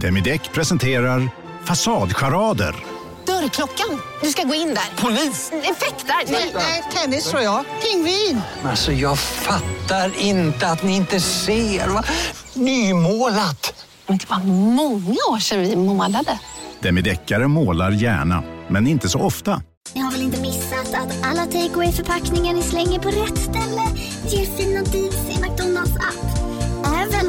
Demideck presenterar Fasadcharader. Dörrklockan. Du ska gå in där. Polis? Effektar? Nej, Nej, tennis tror jag. Pingvin. Alltså jag fattar inte att ni inte ser. Va? Nymålat! Men det var många år sedan vi målade. Demideckare målar gärna, men inte så ofta. Ni har väl inte missat att alla takeaway förpackningar ni slänger på rätt ställe ger fina deals i McDonalds app.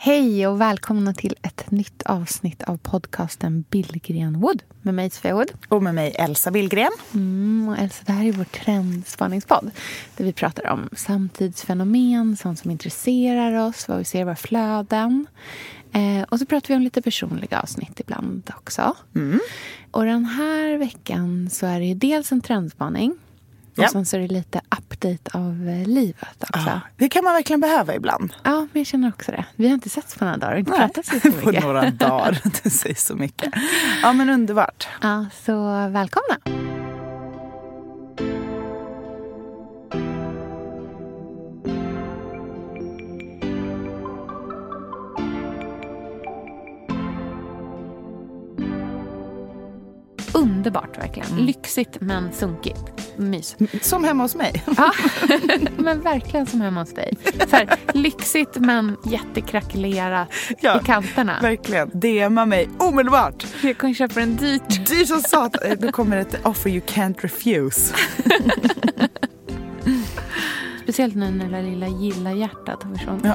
Hej och välkomna till ett nytt avsnitt av podcasten Billgren Wood med mig Sofia Wood. Och med mig Elsa Billgren. Mm, och Elsa, det här är vår trendspaningspodd där vi pratar om samtidsfenomen, sånt som intresserar oss, vad vi ser i våra flöden. Eh, och så pratar vi om lite personliga avsnitt ibland också. Mm. Och den här veckan så är det dels en trendspaning och Ja. sen så är det lite update av eh, livet också. Ja, det kan man verkligen behöva ibland. Ja, men jag känner också det. Vi har inte setts på några dagar och inte Nej, pratat så mycket. på några dagar. Det säger så mycket. Ja, men underbart. Ja, så välkomna. Underbart verkligen. Lyxigt men sunkigt. Mys. Som hemma hos mig. Ja, men verkligen som hemma hos dig. Så här, lyxigt men jättekrackelerat Ja, i kanterna. Verkligen. DMa mig omedelbart. Jag kan köpa den dyrt. Du som satan. Då kommer ett offer you can't refuse. Speciellt nu när det lilla gilla-hjärtat har försvunnit. Ja.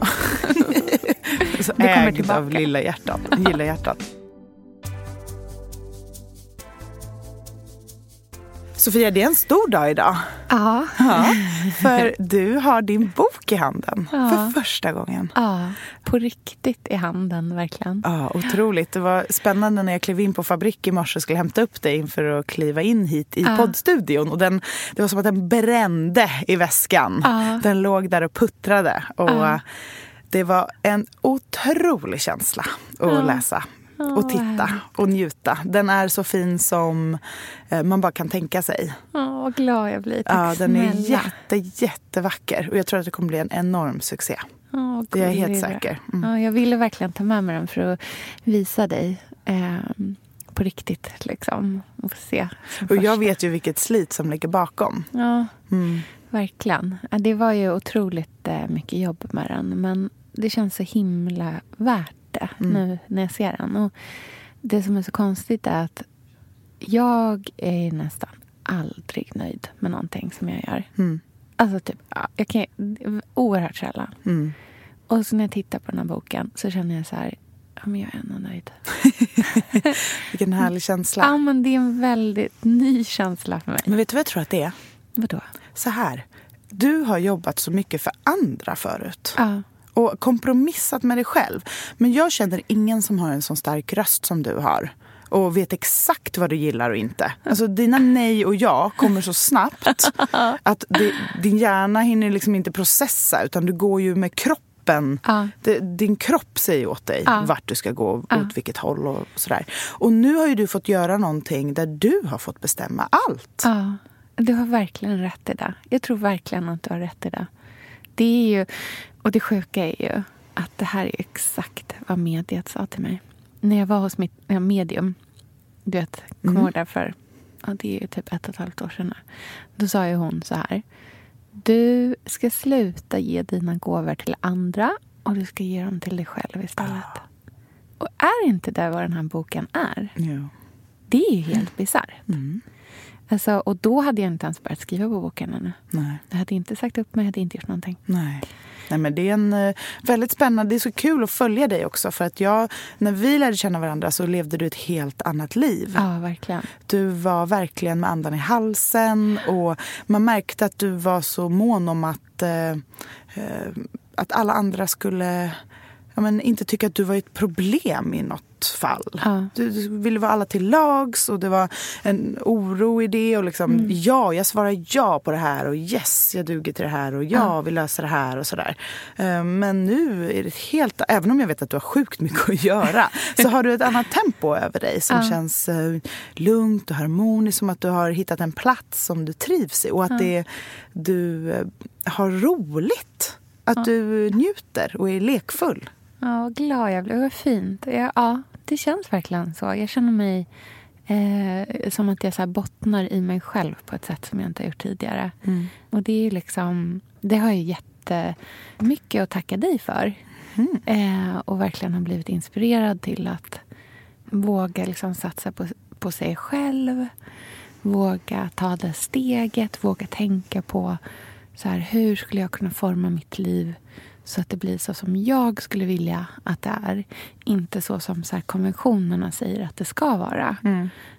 Så Det kommer ägd tillbaka. av lilla hjärtat. Gilla hjärtat. Sofia, det är en stor dag idag. Ja. Ja, för du har din bok i handen Ja. för första gången. ja, på riktigt i handen verkligen. Ja, otroligt. Det var spännande när jag klev in på fabrik i morse och skulle hämta upp dig inför att kliva in hit i Ja. poddstudion. Och den, det var som att den brände i väskan. Ja. Den låg där och puttrade. Och. Det var en otrolig känsla att läsa. Och titta och njuta. Den är så fin som eh, man bara kan tänka sig. Ja, vad glad jag blir. Tack Ja, den är snälla. jätte, jättevacker. Och jag tror att det kommer bli en enorm succé. Vad Det är jag helt säker. Mm. Ja, jag ville verkligen ta med mig den för att visa dig eh, på riktigt. Liksom, och se. Och jag vet ju vilket slit som ligger bakom. Ja, Mm. verkligen. Det var ju otroligt eh, mycket jobb med den. Men det känns så himla värt det Mm. nu när jag ser den. Och det som är så konstigt är att jag är nästan aldrig nöjd med någonting som jag gör. Mm. Alltså typ, ja, jag kan, oerhört sällan. Mm. Och så när jag tittar på den här boken så känner jag så här, ja men jag är ändå nöjd. Vilken härlig känsla. Ja men det är en väldigt ny känsla för mig. Men vet du vad jag tror att det är? Vadå? Så här. Du har jobbat så mycket för andra förut. Ja. Och kompromissat med dig själv. Men jag känner ingen som har en så stark röst som du har. Och vet exakt vad du gillar och inte. Alltså dina nej och ja kommer så snabbt. att det, din hjärna hinner liksom inte processa. Utan du går ju med kroppen. Det, din kropp säger åt dig Ja. vart du ska gå, Ja. åt vilket håll och sådär. Och nu har ju du fått göra någonting där du har fått bestämma allt. ja, du har verkligen rätt i det. Jag tror verkligen att du har rätt i det. Det är ju, och det sjuka är ju att det här är exakt vad mediet sa till mig. När jag var hos mitt ja, medium, du vet, kommer Mm. det för, ja, det är ju typ ett och ett halvt år sedan. Då sa ju hon så här. Du ska sluta ge dina gåvor till andra och du ska ge dem till dig själv istället. Och är inte det vad den här boken är? Ja. Det är ju helt bisarrt. Mm. Alltså, och då hade jag inte ens börjat skriva på boken ännu. Nej. Jag hade inte sagt upp mig, jag hade inte gjort någonting. Nej. Nej, men det är en eh, väldigt spännande, det är så kul att följa dig också. För att jag, när vi lärde känna varandra så levde du ett helt annat liv. Ja, verkligen. Du var verkligen med andan i halsen och man märkte att du var så mån om att, eh, eh, att alla andra skulle ja, men, inte tycka att du var ett problem i något fall. Ja. Du, du ville vara alla till lags och det var en oro i det. Och liksom, Mm. Ja, jag svarar ja på det här och yes, jag duger till det här och ja, Ja. vi löser det här och sådär. Eh, Men nu är det helt, även om jag vet att du har sjukt mycket att göra, så har du ett annat tempo över dig som Ja. känns eh, lugnt och harmoniskt, som att du har hittat en plats som du trivs i och att det, du eh, har roligt. Att du njuter och är lekfull. Ja, vad glad jag blev. Vad fint. Ja, ja, det känns verkligen så. Jag känner mig eh, som att jag så bottnar i mig själv på ett sätt som jag inte har gjort tidigare. Och det är liksom... Det har jag jättemycket att tacka dig för. Eh, och verkligen har blivit inspirerad till att våga liksom satsa på, på sig själv. Våga ta det steget. Våga tänka på så här, hur skulle jag kunna forma mitt liv så att det blir så som jag skulle vilja att det är. Inte så som så konventionerna säger att det ska vara.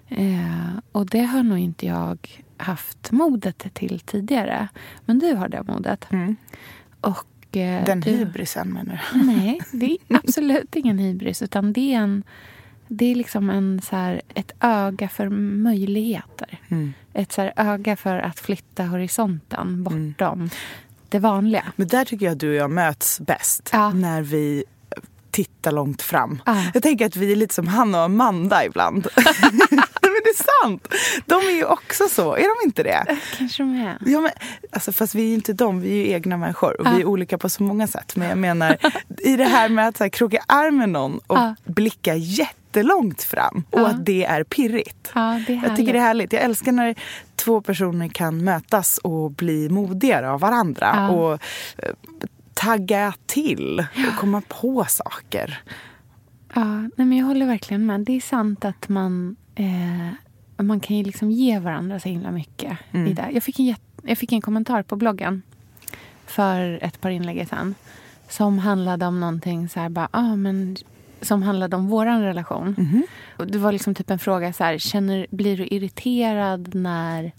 Eh, och det har nog inte jag haft modet till tidigare. Men du har det modet. Och, eh, Den du, hybrisen menar du? Nej, det är absolut ingen hybris. Utan det är, en, det är liksom en, så här, ett öga för möjligheter. Ett så här, öga för att flytta horisonten bortom det vanliga. Men där tycker jag att du och jag möts bäst. Ja. När vi tittar långt fram. Ja. Jag tänker att vi är lite som Hanna och Amanda ibland. men det är sant! De är ju också så. Är de inte det? Kanske de är. Ja, men, alltså, fast vi är ju inte de, vi är ju egna människor och vi är olika på så många sätt. Men jag menar, i det här med att så här, kroka arm med någon och Ja. blicka jättelångt fram och Ja. att det är pirrigt. Ja, det är Jag tycker det är härligt. Jag älskar när två personer kan mötas och bli modigare av varandra. Ja. Och eh, tagga till och komma på saker. Ja, nej, men jag håller verkligen med. Det är sant att man, eh, man kan ju liksom ge varandra så himla mycket. I det. Jag, fick en, jag fick en kommentar på bloggen för ett par inlägg sedan som handlade om någonting så här, bara, ah, men, som handlade om vår relation. Och det var liksom typ en fråga så här, känner, blir du irriterad när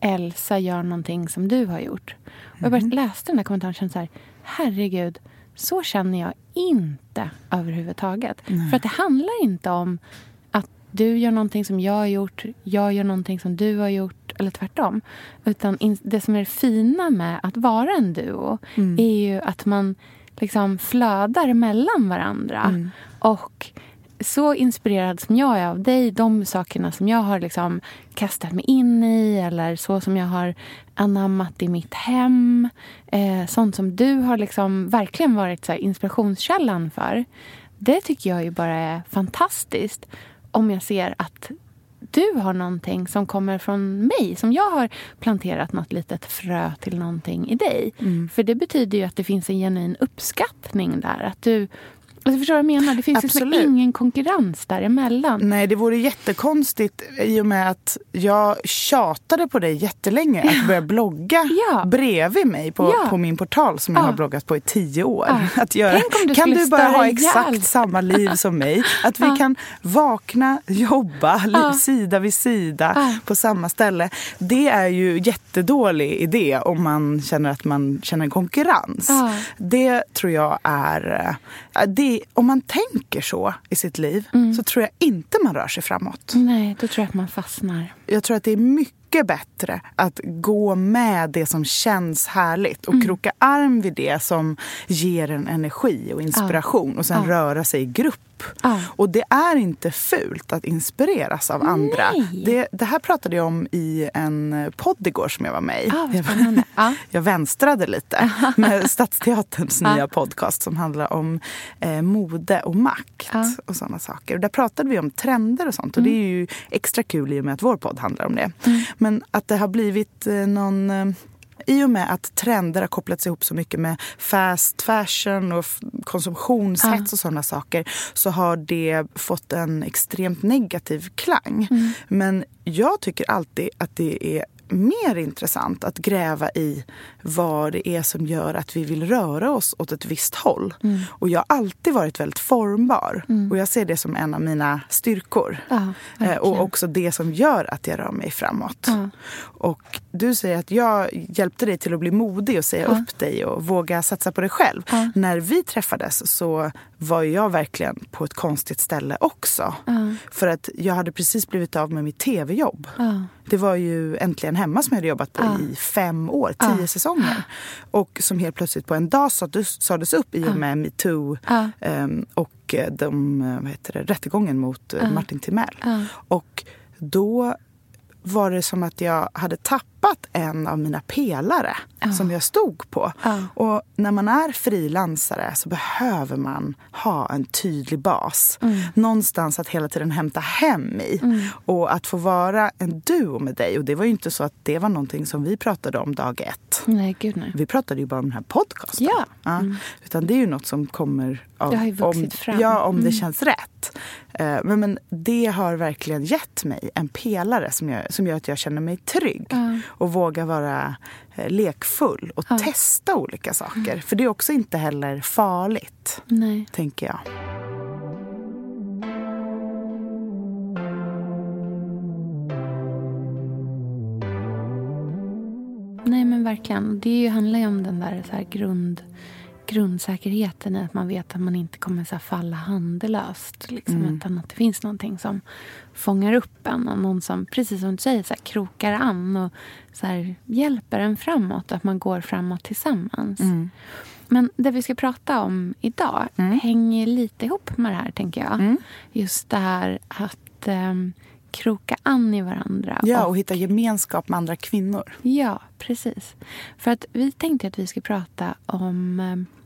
Elsa gör någonting som du har gjort? Och jag bara läste den där kommentaren och kände så här, herregud, så känner jag inte överhuvudtaget. För att det handlar inte om att du gör någonting som jag har gjort, jag gör någonting som du har gjort, eller tvärtom. Utan det som är det fina med att vara en duo är ju att man liksom flödar mellan varandra. Och så inspirerad som jag är av dig, de sakerna som jag har liksom kastat mig in i eller så som jag har anammat i mitt hem. Eh, sånt som du har liksom verkligen varit så inspirationskällan för. Det tycker jag ju bara är fantastiskt om jag ser att du har någonting som kommer från mig. Som jag har planterat något litet frö till någonting i dig. För det betyder ju att det finns en genuin uppskattning där. Att du, alltså förstår du vad jag menar? Det finns liksom ingen konkurrens däremellan. Nej, det vore jättekonstigt i och med att jag tjatade på dig jättelänge att börja blogga Ja. bredvid mig på, Ja. på min portal som jag Ja. har bloggat på i tio år. Ja. Att göra, du kan du bara ha exakt ihjäl. samma liv som mig? Att vi kan vakna, jobba sida vid sida på samma ställe. Det är ju jättedålig idé om man känner att man känner en konkurrens. Det tror jag är... eh, Det, om man tänker så i sitt liv Mm. så tror jag inte man rör sig framåt. Nej, då tror jag att man fastnar. Jag tror att det är mycket bättre att gå med det som känns härligt Mm. och kroka arm vid det som ger en energi och inspiration och sen Ja. röra sig i grupp. Ja. Och det är inte fult att inspireras av andra. Det, det här pratade jag om i en podd igår som jag var med i. Ah, Jag. Ja. jag vänstrade lite med Stadsteaterns nya podcast som handlar om eh, mode och makt. Mm. och sådana saker. Och där pratade vi om trender och sånt och det är ju extra kul i och med att vår podd handlar om det. Men att det har blivit eh, någon eh, i och med att trender har kopplats ihop så mycket med fast fashion och konsumtionshets och sådana saker så har det fått en extremt negativ klang. Men jag tycker alltid att det är mer intressant att gräva i vad det är som gör att vi vill röra oss åt ett visst håll. Mm. Och jag har alltid varit väldigt formbar. Och jag ser det som en av mina styrkor. Ja, Eh, och också det som gör att jag rör mig framåt. Ja. Och du säger att jag hjälpte dig till att bli modig och säga upp dig och våga satsa på dig själv. Ja. När vi träffades så var jag verkligen på ett konstigt ställe också. Ja. För att jag hade precis blivit av med mitt tv-jobb. Ja. Det var ju Äntligen hemma som jag hade jobbat på Ja. i fem år, tio Ja. säsonger. Och som helt plötsligt på en dag sades, upp i och med metoo Ja. ehm, och de, eh, vad heter det, rättegången mot eh, Martin Timell. Ja. Och då var det som att jag hade tappat en av mina pelare som jag stod på. Ja. Och när man är frilansare så behöver man ha en tydlig bas. Mm. Någonstans att hela tiden hämta hem i. Och att få vara en duo med dig. Och det var ju inte så att det var någonting som vi pratade om dag ett. Nej, gud nej. Vi pratade ju bara om den här podcasten. Ja. Mm. Utan det är ju något som kommer av, om, fram. Ja, om det Mm. känns rätt. Eh, Men, men det har verkligen gett mig en pelare som gör, som gör att jag känner mig trygg. Ja. Och vågar vara eh, lekfull och Ja. testa olika saker. För det är också inte heller farligt, Nej. tänker jag. Nej, men verkligen. Det handlar ju om den där, så här grund, grundsäkerheten i att man vet att man inte kommer så falla handlöst. Liksom, Utan att det finns någonting som fångar upp en och någon som, precis som du säger, så här, krokar an och så här, hjälper en framåt. Att man går framåt tillsammans. Men det vi ska prata om idag hänger lite ihop med det här, tänker jag. Just det här att ehm, kroka an i varandra. Ja, och hitta gemenskap med andra kvinnor. Ja, precis. För att vi tänkte att vi skulle prata om eh,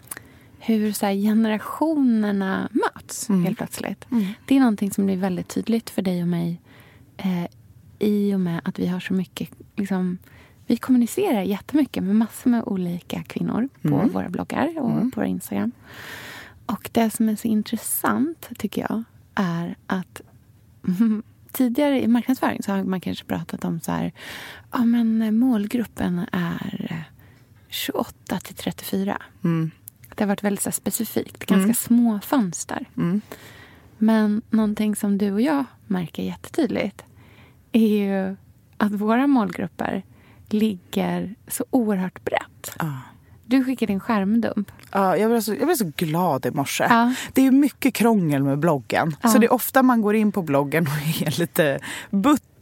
hur så generationerna möts helt plötsligt. Det är någonting som blir väldigt tydligt för dig och mig eh, i och med att vi har så mycket... Liksom, vi kommunicerar jättemycket med massor med olika kvinnor på våra bloggar och på vår Instagram. Och det som är så intressant, tycker jag, är att tidigare i marknadsföring så har man kanske pratat om så här, ja men målgruppen är eh, 28 till 34. Det har varit väldigt så specifikt, ganska små fönster. Men någonting som du och jag märker jättetydligt är ju att våra målgrupper ligger så oerhört brett. Ja. Du skickade en skärmdump. Ja, jag, blev så, jag blev så glad i morse. Ja. Det är mycket krångel med bloggen. Ja. Så det är ofta man går in på bloggen och är lite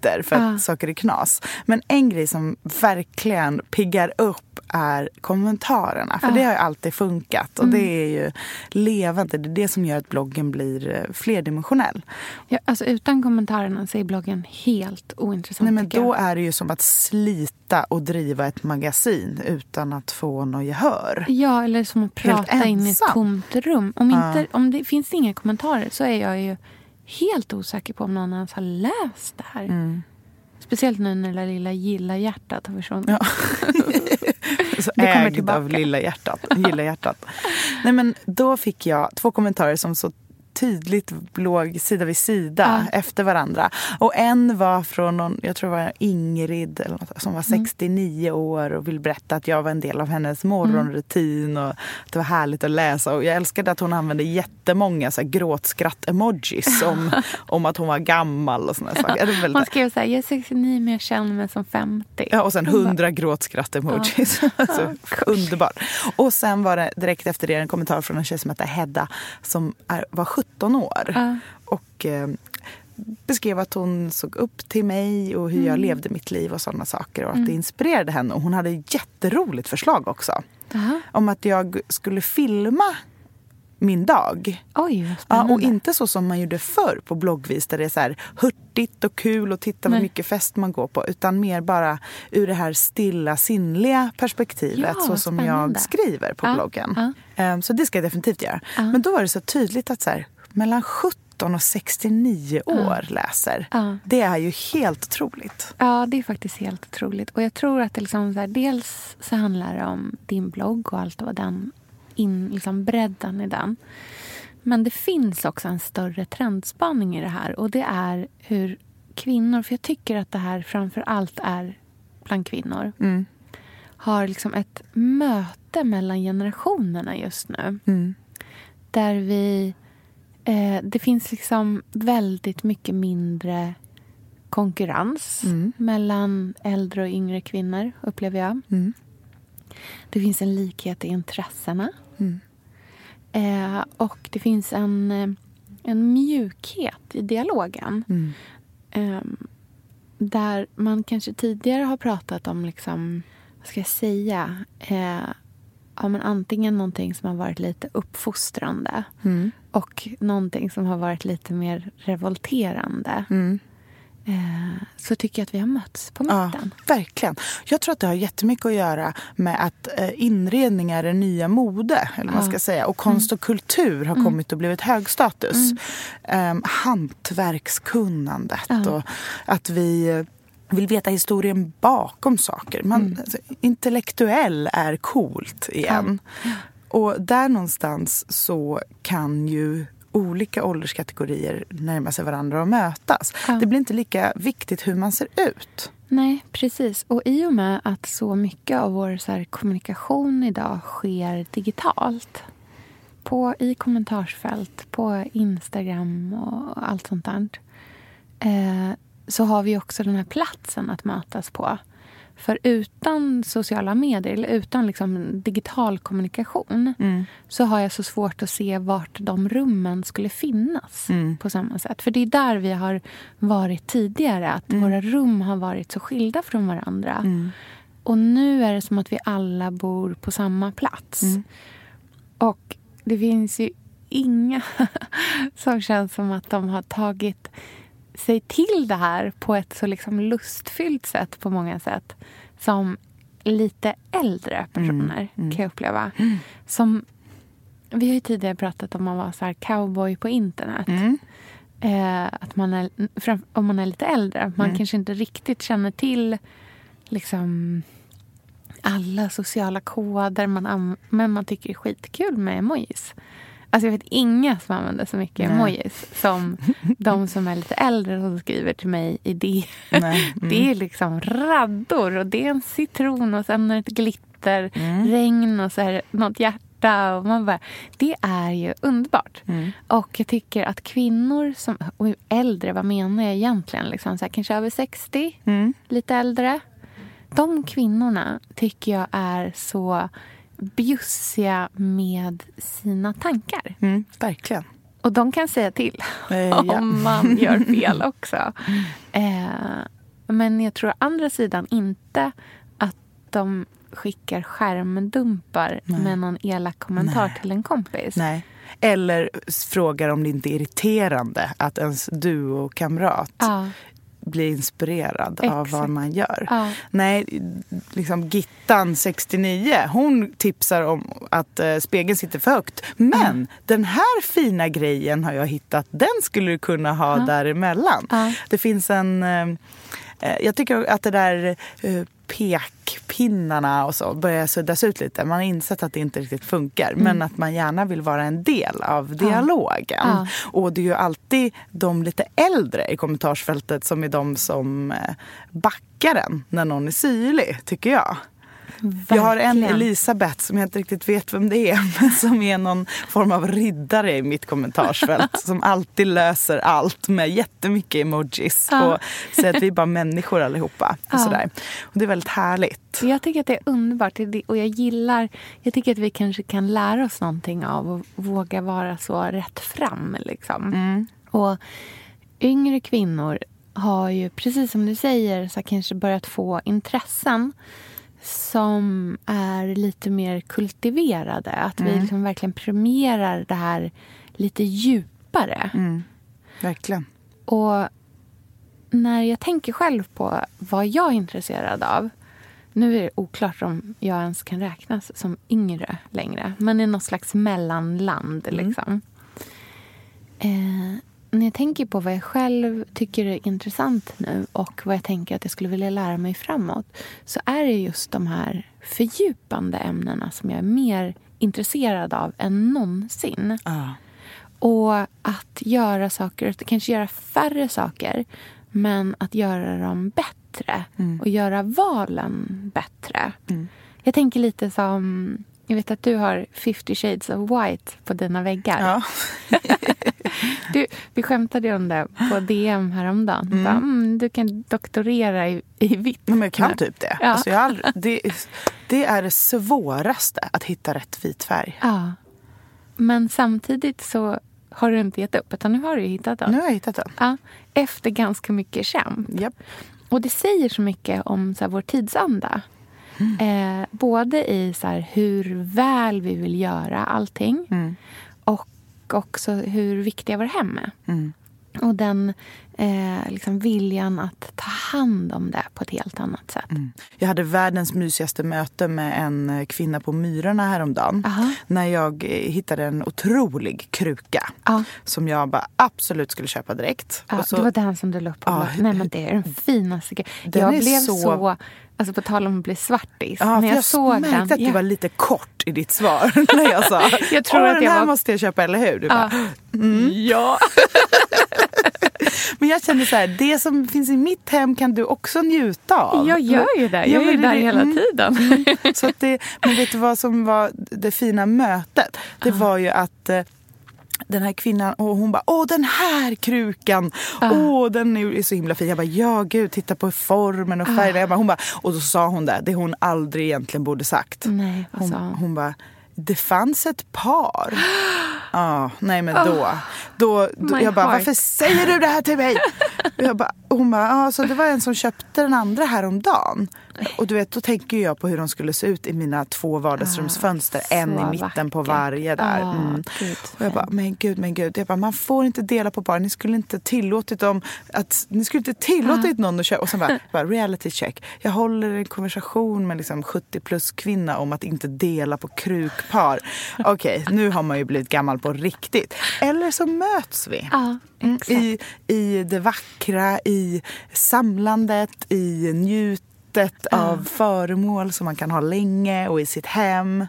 butter för att Ja. saker är knas. Men en grej som verkligen piggar upp är kommentarerna. För Ja. det har ju alltid funkat. Och det är ju levande. Det är det som gör att bloggen blir eh, flerdimensionell. Ja, alltså utan kommentarerna så är bloggen helt ointressant. Nej, men då är det ju som att slita och driva ett magasin utan att få något gehör. Ja, eller som att prata in i ett tomt rum. Om, inte, om det finns inga kommentarer så är jag ju helt osäker på om någon ens har läst det här. Mm. Speciellt nu när det där lilla gilla hjärtat har försvunnit. Ja. Så Det kommer ägd tillbaka. av lilla hjärtat. Gilla hjärtat. Nej, men då fick jag två kommentarer som så tydligt låg sida vid sida Ja. efter varandra. Och en var från någon, jag tror det var Ingrid eller något, som var Mm. 69 år och vill berätta att jag var en del av hennes morgonrutin och att det var härligt att läsa. Och jag älskade att hon använde jättemånga så här gråtskratt-emojis om, om att hon var gammal och såna saker. Väldigt- Hon skrev så här, jag är 69 men jag känner mig som 50. Ja, och sen hundra gråtskratt-emojis. alltså, underbart. Och sen var det direkt efter det en kommentar från en tjej som heter Hedda som är, var 17 år. Ja. Och eh, beskrev att hon såg upp till mig och hur Mm. jag levde mitt liv och sådna saker. Och att det inspirerade henne. Och hon hade ett jätteroligt förslag också. Jaha. Om att jag skulle filma min dag. Oj, Ja, och inte så som man gjorde förr på bloggvis där det är så här hurtigt och kul och titta vad Nej. mycket fest man går på. Utan mer bara ur det här stilla sinnliga perspektivet Ja, så som spännande. jag skriver på Ja, bloggen. ja. Ehm, Så det ska jag definitivt göra. Ja. Men då var det så tydligt att så här, mellan 17 och 69 år läser. Ja. Det är ju helt otroligt. Ja, det är faktiskt helt otroligt. Och jag tror att det liksom så här, dels så handlar det om din blogg och allt vad den in, liksom bredden i den. Men det finns också en större trendspaning i det här och det är hur kvinnor, för jag tycker att det här framför allt är bland kvinnor har liksom ett möte mellan generationerna just nu. Där vi... Eh, det finns liksom väldigt mycket mindre konkurrens mellan äldre och yngre kvinnor, upplever jag. Det finns en likhet i intressena. Eh, och det finns en, eh, en mjukhet i dialogen. Eh, där man kanske tidigare har pratat om, liksom, vad ska jag säga, eh, ja, men antingen någonting som har varit lite uppfostrande och någonting som har varit lite mer revolterande. Eh, så tycker jag att vi har mötts på Ja, mitten. verkligen. Jag tror att det har jättemycket att göra med att eh, inredning är nya mode. Eller vad man ska säga. Och konst och kultur har kommit och blivit högstatus. Mm. hantverkskunnandet och att vi eh, vill veta historien bakom saker. Man, alltså, intellektuell är coolt igen. Och där någonstans så kan ju olika ålderskategorier närma sig varandra och mötas. Ja. Det blir inte lika viktigt hur man ser ut. Nej, precis. Och i och med att så mycket av vår så här, kommunikation idag sker digitalt på, i kommentarsfält, på Instagram och allt sånt där eh, så har vi också den här platsen att mötas på. För utan sociala medier, eller utan liksom digital kommunikation så har jag så svårt att se vart de rummen skulle finnas på samma sätt. För det är där vi har varit tidigare, att våra rum har varit så skilda från varandra. Och nu är det som att vi alla bor på samma plats. Och det finns ju inga som känns som att de har tagit sig till det här på ett så liksom lustfyllt sätt på många sätt som lite äldre personer kan jag uppleva. Som, vi har ju tidigare pratat om att vara så här cowboy på internet. Eh, att man är, om man är lite äldre. Man kanske inte riktigt känner till liksom alla sociala koder. Man men man tycker det är skitkul med emojis. Alltså jag vet inga som använder så mycket Nej. emojis som de som är lite äldre som skriver till mig i det. Nej. Det är liksom raddor och det är en citron och sen ett glitter, Mm. regn och så är det något hjärta. Och man bara, det är ju underbart. Mm. Och jag tycker att kvinnor som, och äldre, vad menar jag egentligen? Liksom så här, kanske över 60, Mm. lite äldre. De kvinnorna tycker jag är så bjussiga med sina tankar. Mm, verkligen. Och de kan säga till Eh, ja. om man gör fel också. Eh, men jag tror å andra sidan inte att de skickar skärmdumpar med någon elak kommentar Nej. till en kompis. Nej. Eller frågar om det inte är irriterande att ens duokamrat Ja. Blir inspirerad av Exakt. vad man gör. Ja. Nej, liksom Gittan, 69, hon tipsar om att eh, spegeln sitter för högt. Men den här fina grejen har jag hittat, den skulle du kunna ha däremellan. Ja. Det finns en... Eh, eh, jag tycker att det där pekpinnarna och så börjar suddas ut lite. Man har insett att det inte riktigt funkar. Men att man gärna vill vara en del av dialogen. Ja. Och det är ju alltid de lite äldre i kommentarsfältet som är de som eh, backar en när någon är syrlig, tycker jag. Jag har en Verkligen. Elisabeth som jag inte riktigt vet vem det är men som är någon form av riddare i mitt kommentarsfält som alltid löser allt med jättemycket emojis Ja. och säger att vi är bara människor allihopa. Och Ja. sådär. Och det är väldigt härligt. Jag tycker att det är underbart och jag gillar, jag tycker att vi kanske kan lära oss någonting av att våga vara så rätt fram. Liksom. Och yngre kvinnor har ju, precis som du säger, så kanske börjat få intressen som är lite mer kultiverade. Att vi liksom verkligen premierar det här lite djupare. Verkligen. Och när jag tänker själv på vad jag är intresserad av. Nu är det oklart om jag ens kan räknas som yngre längre. Men i något slags mellanland. Liksom. Eh, när jag tänker på vad jag själv tycker är intressant nu och vad jag tänker att jag skulle vilja lära mig framåt så är det just de här fördjupande ämnena som jag är mer intresserad av än någonsin. Ja. Och att göra saker, kanske göra färre saker men att göra dem bättre. bättre och göra valen bättre. Jag tänker lite som... Jag vet att du har 50 shades of white på dina väggar. Ja. Du, vi skämtade om det på DM häromdagen. Mm. Bara, mm, du kan doktorera i, i vitt. Men jag kan nu." typ det. Ja. Alltså jag aldrig, det, det är det svåraste, att hitta rätt vit färg. Ja. Men samtidigt så har du inte gett upp, utan nu har du hittat den. Nu har jag hittat den. Ja, efter ganska mycket kämp. Japp. Och det säger så mycket om så här, vår tidsanda. Eh, både i så här, hur väl vi vill göra allting och också hur viktiga våra hem är. Och den eh, liksom viljan att ta hand om det på ett helt annat sätt. Jag hade världens mysigaste möte med en kvinna på Myrorna häromdagen. Aha. När jag eh, hittade en otrolig kruka. Ja. Som jag bara absolut skulle köpa direkt. Ja, så- det var den som du la upp på Ja. Nej, men det är den finaste. Den Jag blev så- så... Alltså på tal om att bli svartis. Ja, när jag, jag såg märkte den. att du ja. var lite kort i ditt svar när jag sa Jag tror att den jag här var- måste jag köpa, eller hur? Du Ja. bara, ja. Men jag kände så här, det som finns i mitt hem kan du också njuta av. Jag gör ju det. Jag Ja, är ju men det- där hela mm. tiden. Så att det, men vet du vad som var det fina mötet? Det var ju att eh, den här kvinnan, och hon bara åh den här krukan, åh den är så himla fin. Jag bara ja gud titta på formen och färgen. Jag bara, hon bara, och då sa hon det, det hon aldrig egentligen borde sagt. Nej, hon, sa hon? hon bara det fanns ett par. Ja, nej men då. då, då My jag bara, heart. varför säger du det här till mig? Jag bara, hon bara, ja så det var en som köpte den andra häromdagen. Och du vet, då tänker jag på hur de skulle se ut i mina två vardagsrumsfönster. en i mitten på vackert. varje där. Ah, Mm. gud, Och jag bara, men gud, men gud. Jag bara, man får inte dela på par. Ni skulle inte tillåtit dem att, ni skulle inte tillåtit någon att köpa. Och sen bara, bara, reality check. Jag håller en konversation med liksom 70 plus kvinna om att inte dela på krukpar. Okej, nu har man ju blivit gammal på riktigt. Eller så möts vi. Ja, Mm. I, I det vackra, i samlandet, i njutet av föremål som man kan ha länge och i sitt hem.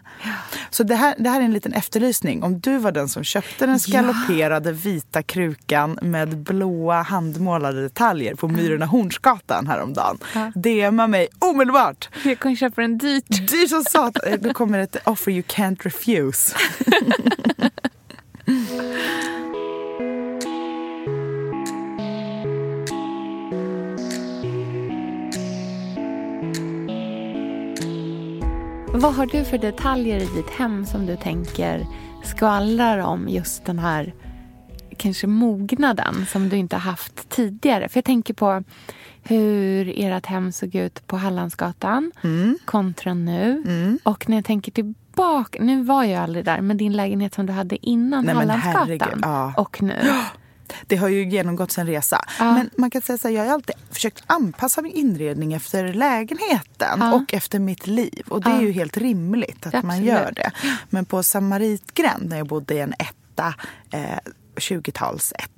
Så det här, det här är en liten efterlysning. Om du var den som köpte den skalopperade vita krukan med blåa handmålade detaljer på Myrorna Hornsgatan häromdagen. DMa mig omedelbart! Jag kan köpa den dyrt. Dyrt som satan. Då kommer ett offer you can't refuse. Vad har du för detaljer i ditt hem som du tänker skvallrar om just den här kanske mognaden som du inte haft tidigare? För jag tänker på hur ert hem såg ut på Hallandsgatan kontra nu. Och när jag tänker tillbaka, nu var jag aldrig där, men din lägenhet som du hade innan Nej, Hallandsgatan ja. och nu. Det har ju genomgått en resa. Ja. Men man kan säga så här, jag har alltid försökt anpassa min inredning efter lägenheten Ja. och efter mitt liv. Och det är ju helt rimligt att man Absolut. gör det. Men på Samaritgränd, när jag bodde i en etta, eh,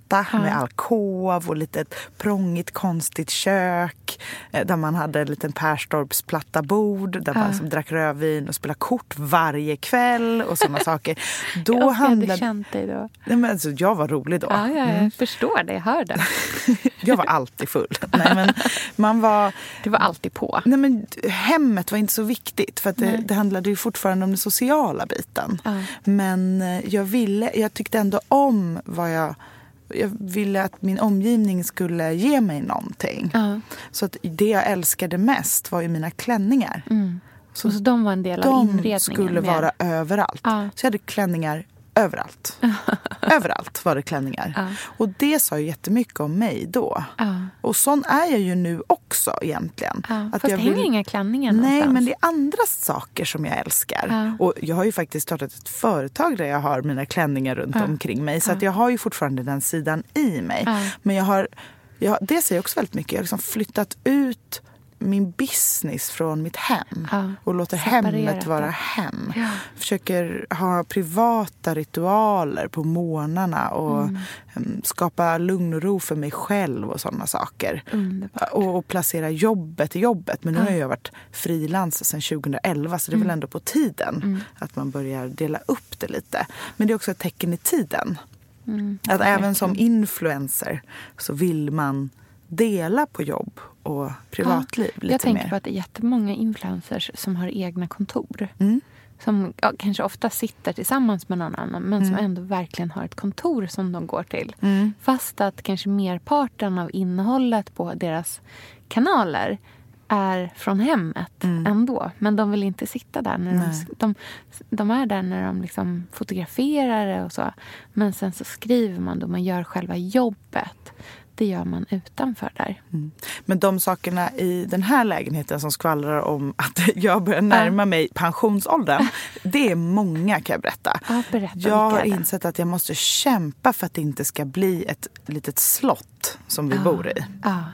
20-talsetta med alkov och lite prångigt konstigt kök eh, där man hade en liten Perstorpsplatta bord där man som drack rödvin och spelade kort varje kväll och sådana saker. Då jag önskar jag hade handlade... känt dig då. Nej, men alltså, jag var rolig då. Ja, ja, jag förstår det. Jag hör det. Jag var alltid full. Nej, men man var, Du var alltid på. nej, men hemmet var inte så viktigt för det, det handlade ju fortfarande om den sociala biten. Ja. Men eh, jag, ville, jag tyckte ändå om vad jag... Jag ville att min omgivning skulle ge mig någonting. Ja. Så att det jag älskade mest var ju mina klänningar. Så, så de var en del av De inredningen? skulle mer. vara överallt. Ja. Så jag hade klänningar överallt. överallt var det klänningar. Ja. Och det sa ju jättemycket om mig då. Ja. Och sån är jag ju nu också egentligen. Ja, Att fast jag det hänger inga klänningar Nej, någonstans. men det är andra saker som jag älskar. Och jag har ju faktiskt startat ett företag där jag har mina klänningar runt omkring mig. Så att jag har ju fortfarande den sidan i mig. Men jag har, jag, det säger också väldigt mycket. Jag har liksom flyttat ut min business från mitt hem Ja, och låter hemmet vara det. hem. Ja. Försöker ha privata ritualer på morgnarna och Mm. em, skapa lugn och ro för mig själv och sådana saker. Underbart. Och, och placera jobbet i jobbet. Men nu har jag varit frilans sedan 2011 så det är Mm. väl ändå på tiden att man börjar dela upp det lite. Men det är också ett tecken i tiden. Mm. Att även som influencer så vill man dela på jobb och privatliv lite jag tänker mer. på att det är jättemånga influencers som har egna kontor. Mm. Som ja, kanske ofta sitter tillsammans med någon annan men Mm. som ändå verkligen har ett kontor som de går till. Fast att kanske merparten av innehållet på deras kanaler är från hemmet Mm. ändå. Men de vill inte sitta där. När de, de, de är där när de liksom fotograferar och så. Men sen så skriver man då, man gör själva jobbet. Det gör man utanför där. Men de sakerna i den här lägenheten som skvallrar om att jag börjar närma mig pensionsåldern. Det är många kan jag berätta. Ja, berätta, jag har insett att jag måste kämpa för att det inte ska bli ett litet slott som vi bor i. Ja.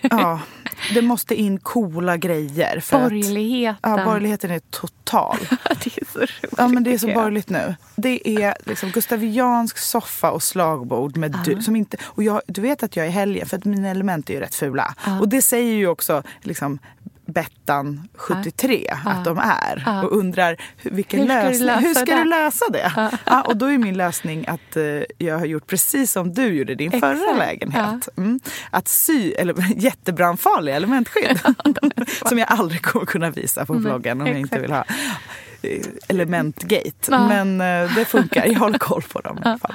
Ja, det måste in coola grejer. För Borgerligheten. Att, ja, borgerligheten är total. det är så roligt. Ja, men det är så borgerligt nu. Det är liksom gustaviansk soffa och slagbord. Med du, som inte, och jag, du vet att jag är helgen, för att mina element är ju rätt fula. Och det säger ju också liksom, Bettan 73 att de är. Och undrar vilken Hur ska lösning, hur ska det? du lösa det? Ja. och då är min lösning att eh, jag har gjort precis som du gjorde i din förra Exakt. lägenhet. Mm. Att sy eller, jättebrandfarliga elementskydd. som jag aldrig kommer kunna visa på bloggen om jag inte exakt. vill ha eh, elementgate. Ja. Men eh, det funkar, jag håller koll på dem i alla fall.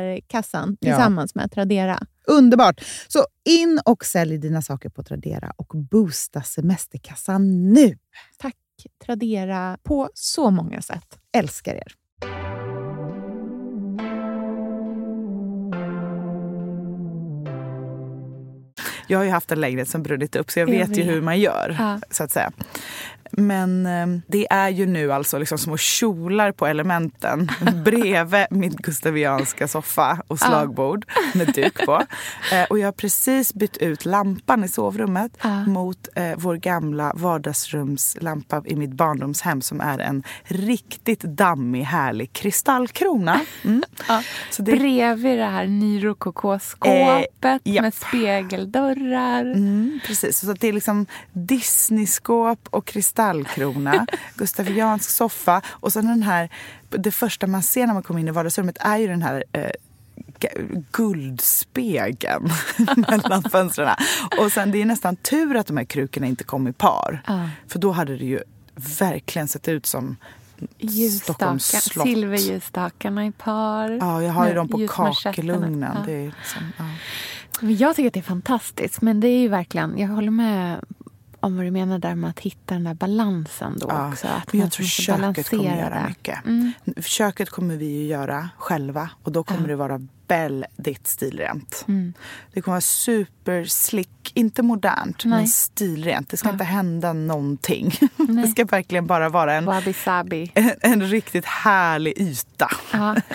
semesterkassan Ja. tillsammans med Tradera. Underbart! Så in och sälj dina saker på Tradera och boosta semesterkassan nu. Tack Tradera på så många sätt. Älskar er! Jag har ju haft en lägenhet som brunnit upp så jag, Jag vet, ju vet. hur man gör. Ja. så att säga. Men eh, det är ju nu alltså liksom små kjolar på elementen bredvid min gustavianska soffa och slagbord med duk på. Eh, och jag har precis bytt ut lampan i sovrummet mot eh, vår gamla vardagsrumslampa i mitt barndomshem som är en riktigt dammig, härlig kristallkrona. Mm. Så det, Bredvid det här nyrokoko-skåpet Eh, ja. med spegeldörrar. Mm, precis, så det är liksom Disney-skåp och kristallkrona, gustaviansk soffa och sen den här, det första man ser när man kommer in i vardagsrummet är ju den här eh, guldspegeln mellan fönstren. Och sen det är nästan tur att de här krukorna inte kom i par. Ja. För då hade det ju verkligen sett ut som Stockholms slott. silverljusstakarna i par. Ja, jag har ju dem på kakelugnen. Ja. Det är liksom, ja. Jag tycker att det är fantastiskt. Men det är ju verkligen, jag håller med om vad du menar där med att hitta den där balansen då Ja, också. Att men jag tror måste köket kommer göra mycket. Mm. Köket kommer vi ju göra själva och då kommer det vara väldigt stilrent. Mm. Det kommer vara superslick, inte modernt men Nej. stilrent. Det ska inte hända någonting. Det ska verkligen bara vara en, Wabi en, en riktigt härlig yta. Ja.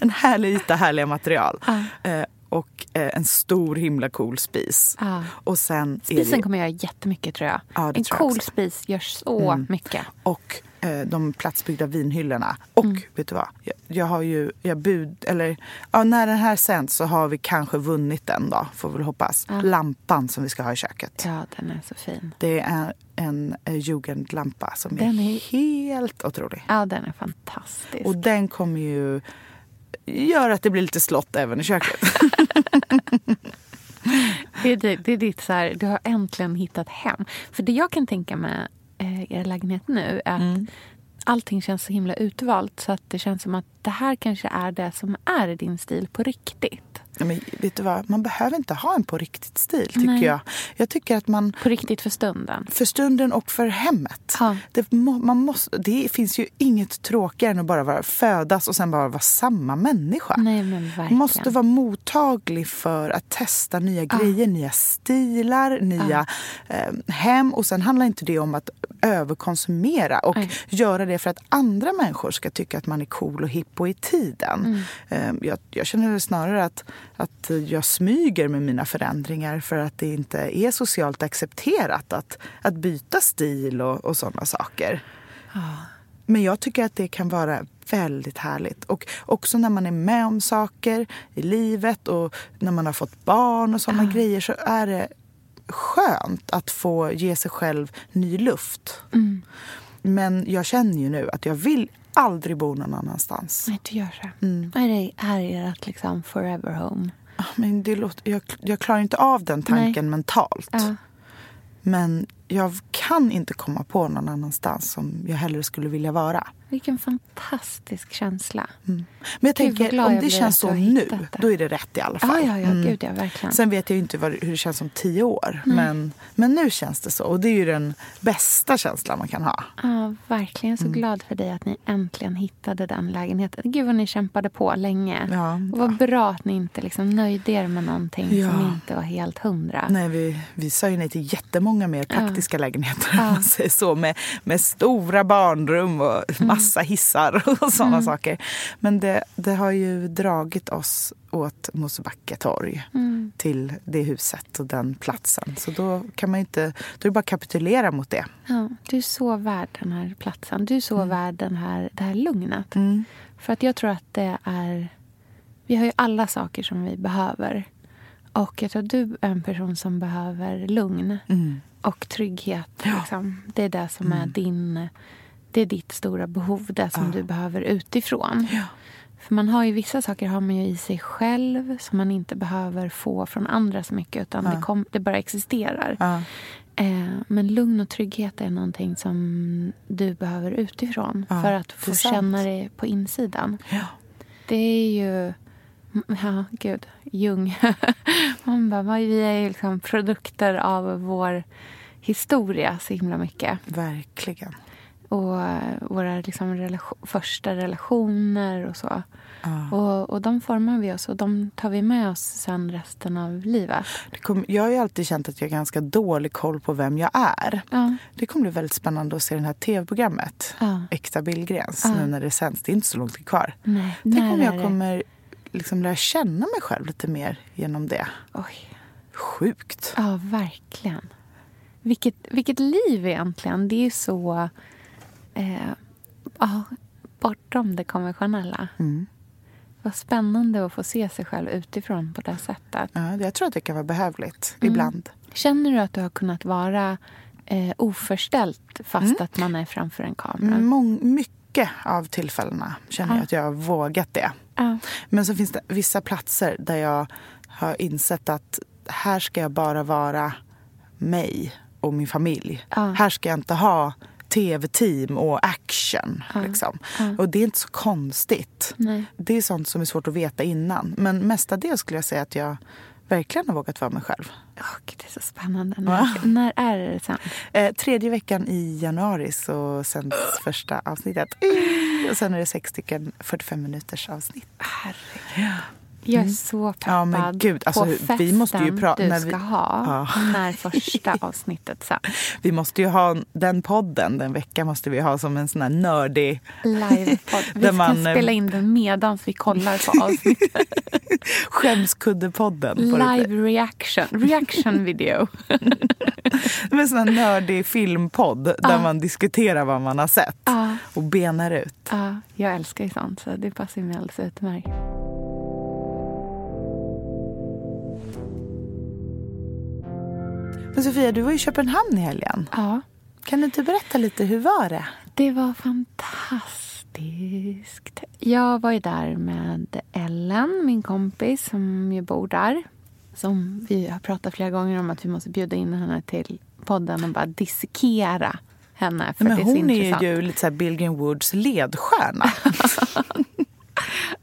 En härlig yta, härliga material. Eh, och eh, en stor himla cool spis. Ja. Och sen Spisen det, kommer göra jättemycket tror jag. Ja, det en tror jag cool också. spis gör så mycket. och eh, de platsbyggda vinhyllorna. Och Mm. vet du vad? Jag, jag har ju, jag bud, eller ja, när den här sänds så har vi kanske vunnit den då, får vi väl hoppas. Ja. Lampan som vi ska ha i köket. Ja, den är så fin. Det är en eh, jugendlampa som Den är är- helt otrolig. Ja, den är fantastisk. Och den kommer ju göra att det blir lite slott även i köket. Det är, det, det är ditt så här, du har äntligen hittat hem. För det jag kan tänka med eh, er lägenhet nu är att Mm. allting känns så himla utvalt. Så att det känns som att det här kanske är det som är din stil på riktigt. Ja, Men vet du vad, man behöver inte ha en på riktigt stil tycker Nej. jag. Jag tycker att man På riktigt för stunden. för stunden och för hemmet. Ja. Det, man måste, det finns ju inget tråkigare än att bara vara, födas och sen bara vara samma människa. Nej, men verkligen. Man måste vara mottaglig för att testa nya grejer, nya stilar, nya eh, hem. Och sen handlar inte det om att överkonsumera och Nej. göra det för att andra människor ska tycka att man är cool och hipp och i tiden. Mm. Eh, jag, jag känner snarare att, att jag smyger med mina förändringar för att det inte är socialt accepterat att, att byta stil och, och sådana saker. Men jag tycker att det kan vara väldigt härligt. Och också när man är med om saker i livet och när man har fått barn och sådana grejer så är det skönt att få ge sig själv ny luft. Mm. Men jag känner ju nu att jag vill aldrig bo någon annanstans. Nej, du gör det. Mm. Är det här är ert liksom forever home? Ah, Men det låter, jag, jag klarar inte av den tanken mentalt. Ja. Men jag kan inte komma på någon annanstans som jag hellre skulle vilja vara. Vilken fantastisk känsla. Men jag Gud, tänker, glad om jag det känns så nu, det. då är det rätt i alla Ja, fall. ja, ja. Mm. Gud, ja, verkligen. Sen vet jag inte vad, hur det känns om tio år. Men, men nu känns det så. Och det är ju den bästa känslan man kan ha. Ja, verkligen. Mm. Så glad för dig att ni äntligen hittade den lägenheten. Gud vad ni kämpade på länge. Ja, och vad bra att ni inte liksom nöjde er med någonting Ja. som inte var helt hundra. Nej, vi, vi sa ju nej till jättemånga mer praktiska lägenheter. Ja. om Man säger så, med, med stora barnrum och Mm. Massa hissar och sådana saker. Men det, det har ju dragit oss åt Mosebacke torg. Mm. till det huset och den platsen. Så då kan man inte, då är det bara att kapitulera mot det. Ja, du är så värd den här platsen. Du är så värd den här, det här lugnet. Mm. För att jag tror att det är... Vi har ju alla saker som vi behöver. Och jag tror att du är en person som behöver lugn Mm. och trygghet. Liksom. Det är det som är din... Det är ditt stora behov, det som du behöver utifrån. Ja. För man har ju vissa saker har man ju i sig själv som man inte behöver få från andra så mycket utan det, kom, det bara existerar. Ja. Eh, men lugn och trygghet är någonting som du behöver utifrån Ja, för att få känna det på insidan. Ja. Det är ju... Ja, gud. Jung. Man bara, vi är ju liksom produkter av vår historia så himla mycket. Verkligen. Och eh, våra liksom relation, första relationer och så. Ja. Och, och de formar vi oss och de tar vi med oss sen resten av livet. Kom, jag har ju alltid känt att jag har ganska dålig koll på vem jag är. Ja. Det kommer bli väldigt spännande att se det här tv-programmet. Ja. Äkta Billgrens, nu när det sänds. Det är inte så långt kvar. Nej, Tänk när om jag kommer liksom lära känna mig själv lite mer genom det. Oj. Sjukt. Ja, verkligen. Vilket, vilket liv egentligen. Det är så... Eh, bortom det konventionella. Mm. Vad spännande att få se sig själv utifrån på det sättet. Ja, jag tror att det kan vara behövligt Mm. ibland. Känner du att du har kunnat vara eh, oförställt fast att man är framför en kamera? Mång, mycket av tillfällena känner Ja. jag att jag har vågat det. Men så finns det vissa platser där jag har insett att här ska jag bara vara mig och min familj. Här ska jag inte ha tv-team och action. Liksom. Och det är inte så konstigt. Nej. Det är sånt som är svårt att veta innan. Men mestadels skulle jag säga att jag verkligen har vågat vara mig själv. Åh, Gud, det är så spännande. När, när är det sen? Eh, tredje veckan i januari så sänds första avsnittet. Och sen är det sex stycken 45 minuters avsnitt. Herregud. Jag är så peppad Ja, gud, alltså, på vi festen måste ju pra- du ska vi- ha Ja. när första avsnittet sen. Vi måste ju ha den podden, den veckan måste vi ha som en sån här nördig... Livepodd. Vi ska man, eh, spela in den medan vi kollar på avsnittet. Skämskuddepodden. Live reaction. Reaction video. En sån här nördig filmpodd där man diskuterar vad man har sett Ja. och benar ut. Ja, jag älskar ju sånt, så det passar mig alldeles utmärkt. Men Sofia, du var i Köpenhamn i helgen. Ja, Kan du inte berätta lite, hur var det? det var fantastiskt. Jag var ju där med Ellen, min kompis som ju bor där. Som vi har pratat flera gånger om att vi måste bjuda in henne till podden och bara dissekera henne. För Men det är så hon är intressant. ju lite så här Bill Green Woods ledstjärna.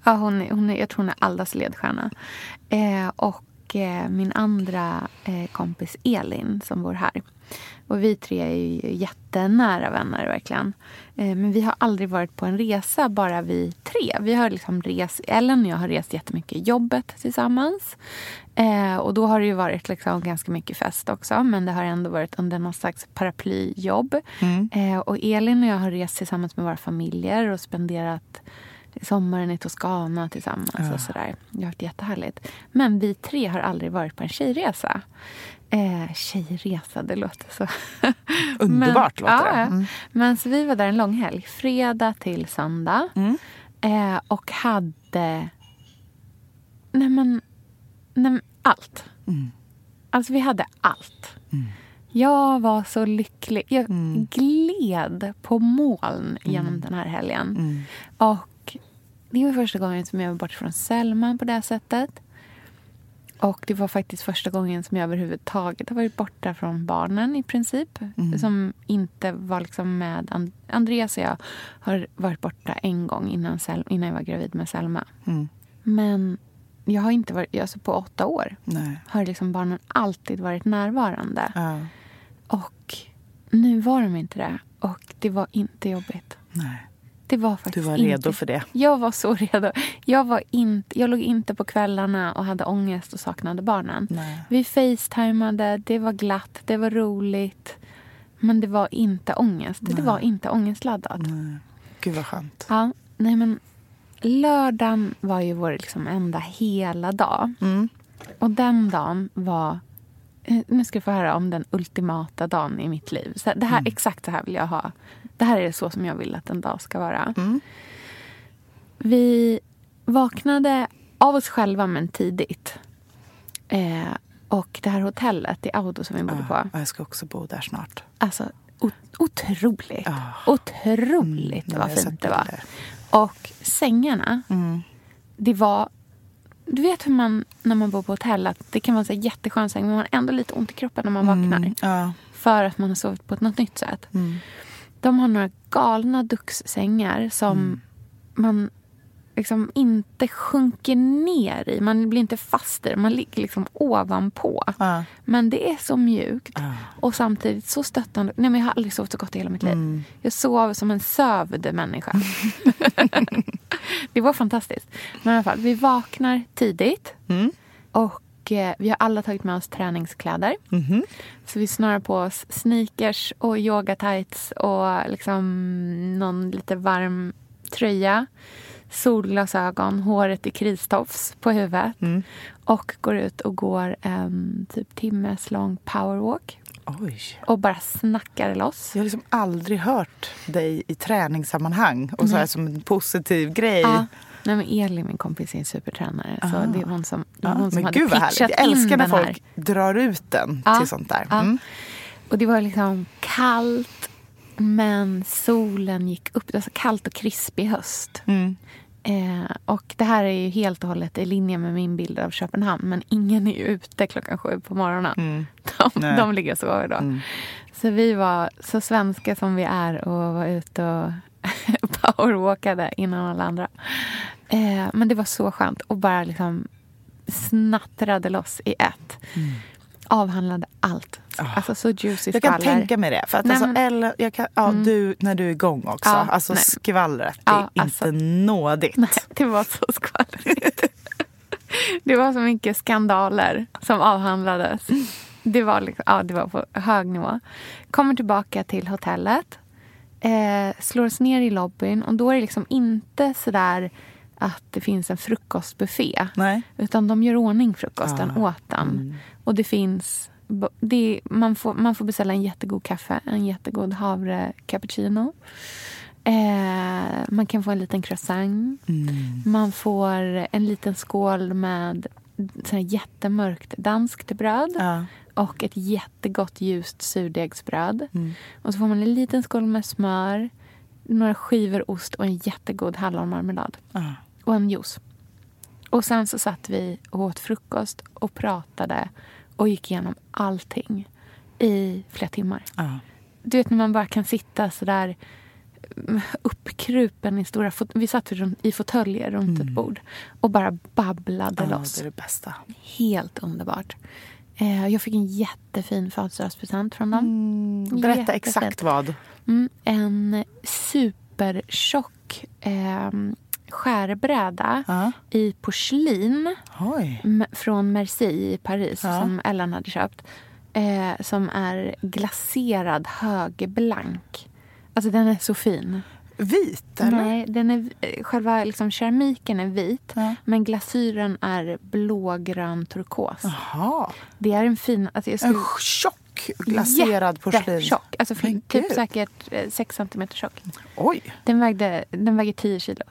Ja, hon är, hon är, jag tror hon är allas ledstjärna. Eh, och eh, min andra eh, kompis Elin som bor här. Och vi tre är ju jättenära vänner verkligen. Eh, men vi har aldrig varit på en resa bara vi tre. Vi har liksom rest, Ellen och jag har rest jättemycket i jobbet tillsammans. Och då har det ju varit liksom ganska mycket fest också. Men det har ändå varit under någon slags paraplyjobb. Eh, och Elin och jag har rest tillsammans med våra familjer och spenderat sommaren i Toscana tillsammans. och sådär. Det har varit jättehärligt. Men vi tre har aldrig varit på en tjejresa. Eh, tjejresa, det låter så... Underbart Men, låter ja, det. ja. Mm. Men så vi var där en lång helg. Fredag till söndag. Eh, och hade... Nej men... Nej, men allt. Alltså vi hade allt. Jag var så lycklig. Jag gled på moln genom den här helgen. Och det var första gången som jag var bort från Selma på det sättet. Och det var faktiskt första gången som jag överhuvudtaget har varit borta från barnen i princip. Som inte var liksom med. And- Andreas och jag har varit borta en gång innan, Sel- innan jag var gravid med Selma. Men jag har inte varit, alltså på åtta år Nej. har liksom barnen alltid varit närvarande. Ja. Och nu var de inte det. Och det var inte jobbigt. Nej. Det var faktiskt Du var inte... redo för det. Jag var så redo. Jag, var inte, jag låg inte på kvällarna och hade ångest och saknade barnen. Nej. Vi facetimade, det var glatt, det var roligt. Men det var inte ångest. Det var inte ångestladdat. Nej. Gud vad skönt. Ja, nej men lördagen var ju vår liksom enda hela dag. Mm. Och den dagen var... eh, Nu ska du få höra om den ultimata dagen i mitt liv. Så det här, Mm. Exakt så här vill jag ha. Det här är så som jag vill att en dag ska vara. Mm. Vi vaknade av oss själva, men tidigt. Eh, och det här hotellet i Auto som vi bodde på. Ja, jag ska också bo där snart. Alltså, otroligt. Ja. Otroligt Mm, vad fint det var. bilder. Och sängarna, Mm. det var... Du vet hur man, när man bor på hotell, att det kan vara en jätteskön säng, men man har ändå lite ont i kroppen när man vaknar. Mm. Ja. För att man har sovit på ett något nytt sätt. Mm. De har några galna duxsängar som Mm. man liksom inte sjunker ner i. Man blir inte fast i det. Man ligger liksom ovanpå. Ja. Men det är så mjukt Ja. och samtidigt så stöttande. Nej, men jag har aldrig sovit så gott i hela mitt liv. Mm. Jag sov som en sövd människa. det var fantastiskt. Men i alla fall, vi vaknar tidigt. Mm. Och eh, vi har alla tagit med oss träningskläder. Mhm. Så vi snörar på oss sneakers och yoga tights och liksom någon lite varm tröja. Solglasögon, håret i kristofs på huvudet. Mm. Och går ut och går en typ timmes lång powerwalk. Oj. Och bara snackar loss. Jag har liksom aldrig hört dig i träningssammanhang och så här som en positiv grej. Ja. Nej, men Elin, min kompis, är en supertränare. Så Ah. det är hon som, det Ja, hon som men hade gud pitchat Jag älskar när här. folk drar ut den Ja. till sånt där. Mm. Och det var liksom kallt, men solen gick upp. Det var så kallt och krispig höst. Mm. Eh, och det här är ju helt och hållet i linje med min bild av Köpenhamn. Men ingen är ju ute klockan sju på morgonen. Mm. De, Nej. de ligger och sover då. Mm. Så vi var så svenska som vi är och var ute och powerwalkade innan alla andra. Eh, men det var så skönt och bara liksom snattrade loss i ett. Avhandlade allt. Ah. Alltså så juicy Jag kan skvaller. tänka mig det. För att Nej, alltså, men- Mm. eller, jag kan, ja, du, när du är igång också. Ja, alltså nej. skvallret, det Ja, är alltså. inte nådigt. Nej, det var så skvallrigt. Det var så mycket skandaler som avhandlades. Det var, liksom, ja, det var på hög nivå. Kommer tillbaka till hotellet. Eh, slår oss ner i lobbyn. Och då är det liksom inte sådär att det finns en frukostbuffé. Nej. Utan de gör ordning frukosten Ah, åt den. Och det finns det är, man, får, man får beställa en jättegod kaffe, en jättegod havre cappuccino. Eh, man kan få en liten croissant. Man får en liten skål med sån jättemörkt danskt bröd Ja. och ett jättegott ljust surdegsbröd. Mm. Och så får man en liten skål med smör, några skivor ost och en jättegod hallonmarmelad. Ja. Och en juice. Och sen så satt vi och åt frukost och pratade och gick igenom allting i flera timmar. Ja. Du vet när man bara kan sitta så där mm, uppkrupen i stora Vi satt i fåtöljer runt ett bord och bara babblade Ja, loss. det är det bästa. Helt underbart. Eh, jag fick en jättefin födelsedagspresent från dem. Mm, berätta Jättefint. exakt vad. Mm, en supertjock eh, skärbräda Ja. i porslin m- från Merci i Paris Ja. som Ellen hade köpt. Eh, som är glaserad högblank. Alltså den är så fin. Vit, eller? Nej, den är, eh, själva liksom, keramiken är vit Ja. men glasyren är blågrön turkos. Jaha. Det är en fin... Alltså jag En skulle, tjock glaserad porslin. Tjock. Alltså Men typ gud. säkert eh, 6 centimeter tjock. Oj. Den, vägde, den väger 10 kilo.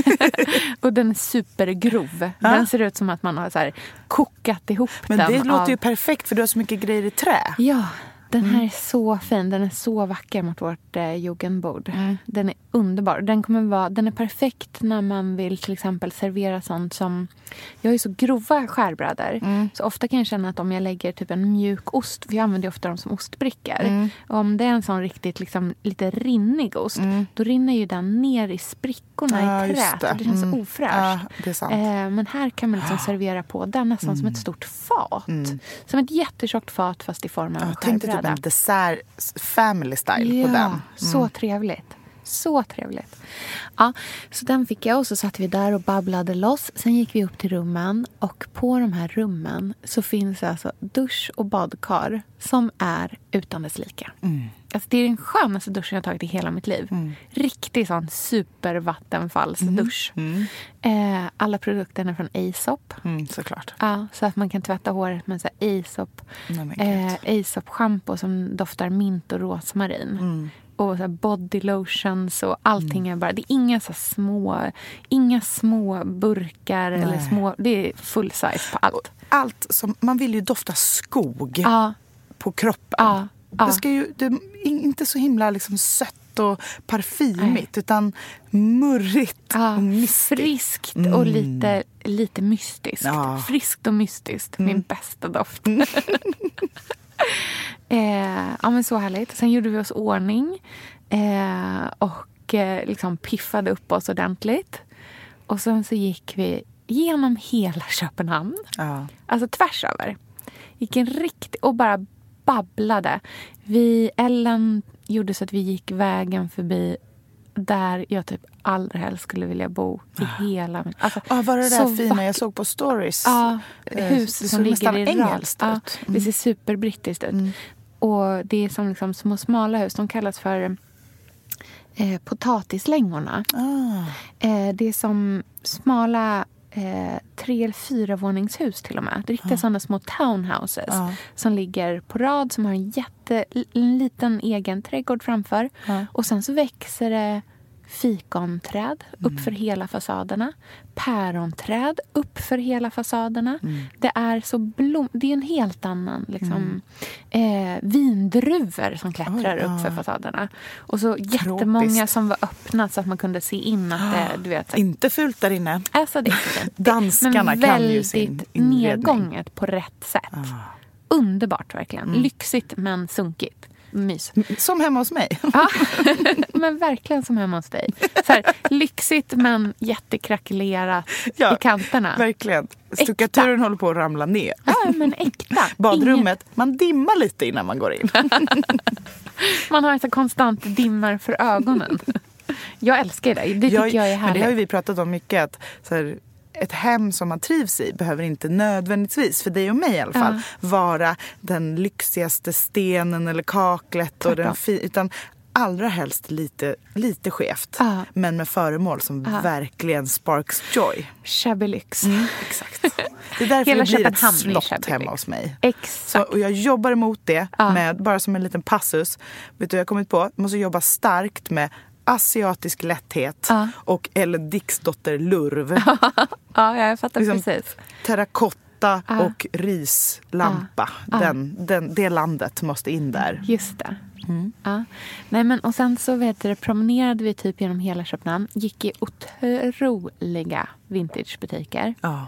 och den är supergrov. Den ser ut som att man har så kokat ihop Men den. det av... låter ju perfekt för du har så mycket grejer i trä. Ja, den Mm. här är så fin. Den är så vacker mot vårt eh, jugendbord. Mm. Den är underbar. Den, kommer vara, den är perfekt när man vill till exempel servera sånt som... Jag har ju så grova skärbrädor. Mm. Så ofta kan jag känna att om jag lägger typ en mjuk ost, för jag använder ju ofta dem som ostbrickor. Mm. Och om det är en sån riktigt liksom, lite rinnig ost, då rinner ju den ner i sprickorna Ja, i träet. det. Och det känns Mm. ofräscht. Ja. Eh, men här kan man liksom servera på den nästan som ett stort fat. Som ett jättetjockt fat fast i form av en Jag tänkte typ skärbräda. en dessert family style på den. Mm. Så trevligt. Så trevligt. Ja, så den fick jag och så satt vi där och babblade loss. Sen gick vi upp till rummen och på de här rummen så finns alltså dusch och badkar som är utan dess like. Mm. Alltså det är den skönaste duschen jag tagit i hela mitt liv. Riktig sån supervattenfallsdusch. Eh, alla produkterna är från Aesop. Mm, såklart. Ja, så att man kan tvätta håret med så Aesop, Nej, eh, gud. Aesop shampoo som doftar mint och rosmarin. Mm. Och så body lotions och allting är bara... Det är inga så små, inga små burkar eller små... Det är full size på allt. Allt som, man vill ju dofta skog Ja, på kroppen. ja, ja. Det ska ju det är inte så himla liksom sött och parfymigt utan murrigt ja. och mistigt. Friskt och lite, lite mystiskt. Ja. Friskt och mystiskt. Min bästa doft. eh, ja, men så härligt. Sen gjorde vi oss ordning eh, och eh, liksom piffade upp oss ordentligt. Och sen så gick vi genom hela Köpenhamn. Ja. Alltså tvärs över. Gick en riktig... Och bara babblade. Vi, Ellen gjorde så att vi gick vägen förbi där jag typ allra helst skulle vilja bo i hela mitt... Alltså, Ah, var det så där fina jag såg på stories? Ja, Eh, hus det som ligger i rad. engelskt Ja, ut. Det ser superbrittiskt ut. Och det är som liksom små smala hus. De kallas för eh, potatislängorna. Ah. Eh, det är som smala eh, tre eller fyra våningshus till och med. Det är riktiga sådana små townhouses Ja. som ligger på rad som har en jätte, en liten egen trädgård framför. Ja. Och sen så växer det fikonträd upp för hela fasaderna. Päronträd upp för hela fasaderna. Det är så blom... Det är en helt annan liksom, eh, vindruvor som klättrar Oj, upp för ja. fasaderna. Och så jättemånga Tropiskt. som var öppna så att man kunde se in att det, du vet, så Inte fult där inne. Alltså det är. Danskarna Men kan ju sin inredning. nedgånget på rätt sätt. Underbart verkligen. Lyxigt men sunkigt. Mys. Som hemma hos mig. Ja, men verkligen som hemma hos dig. Så här, lyxigt men jättekrackelerat Ja, i kanterna. Verkligen. Stuckaturen håller på att ramla ner. Ja, men äkta. Badrummet, man dimmar lite innan man går in. Man har ett konstant dimmer för ögonen. Jag älskar det. Det tycker jag, är Men det har ju härligt. vi pratat om mycket. Att så här, ett hem som man trivs i behöver inte nödvändigtvis, för dig och mig i alla fall, vara den lyxigaste stenen eller kaklet. Och den fi- utan allra helst lite, lite skevt. Ja. Men med föremål som Ja. verkligen sparks joy. Shabby lyx. Exakt. Det är därför Hela det blir ett slott hemma hos mig. Exakt. Så, och jag jobbar emot det Ja. med, bara som en liten passus. Vet du, jag har kommit på, jag måste jobba starkt med asiatisk lätthet Ja. och Ellen Dixdotter lurv. Ja, jag fattar Liksom- precis. Terrakotta Ja. och rislampa. Den, den, det landet måste in där. Just det. Mm. Ja. Nej, men, och sen så vet du, promenerade vi typ genom hela Köpenhamn. Gick i otroliga vintagebutiker. Ja.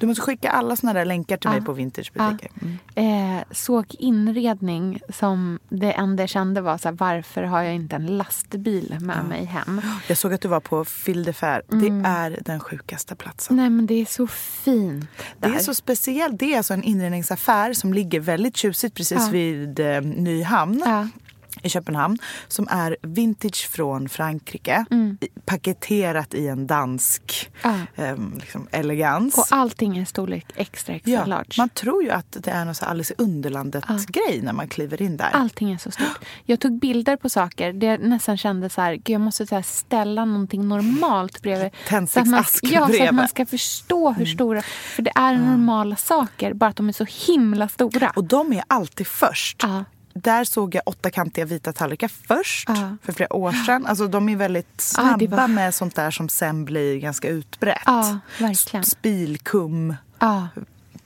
Du måste skicka alla såna där länkar till Ja. mig på vintagebutiker. Mm. Eh, såg inredning som det enda jag kände var så här, varför har jag inte en lastbil med mig hem? Jag såg att du var på Fil de Fer. Mm. Det är den sjukaste platsen. Nej men det är så fint Det där. är så speciellt. Det är alltså en inredningsaffär som ligger väldigt tjusigt precis Ja. vid eh, Nyhamn Ja. I Köpenhamn. Som är vintage från Frankrike. Mm. Paketerat i en dansk Ja. eh, liksom elegans. Och allting är storlek extra extra ja, large. man tror ju att det är någon så Alice i Underlandet-grej när man kliver in där. Allting är så stort. Jag tog bilder på saker där jag nästan kände så här, Gud, jag måste så här ställa någonting normalt bredvid. Tändsticksask ja, så att bredvid. Mm. man ska förstå hur stora... För det är normala saker, bara att de är så himla stora. Och de är alltid först. Ja. Där såg jag åttakantiga vita tallrikar först Ja. för flera år sedan. Alltså, de är väldigt Ja, snabba det var- med sånt där som sen blir ganska utbrett. Ja, verkligen. Spilkum Ja,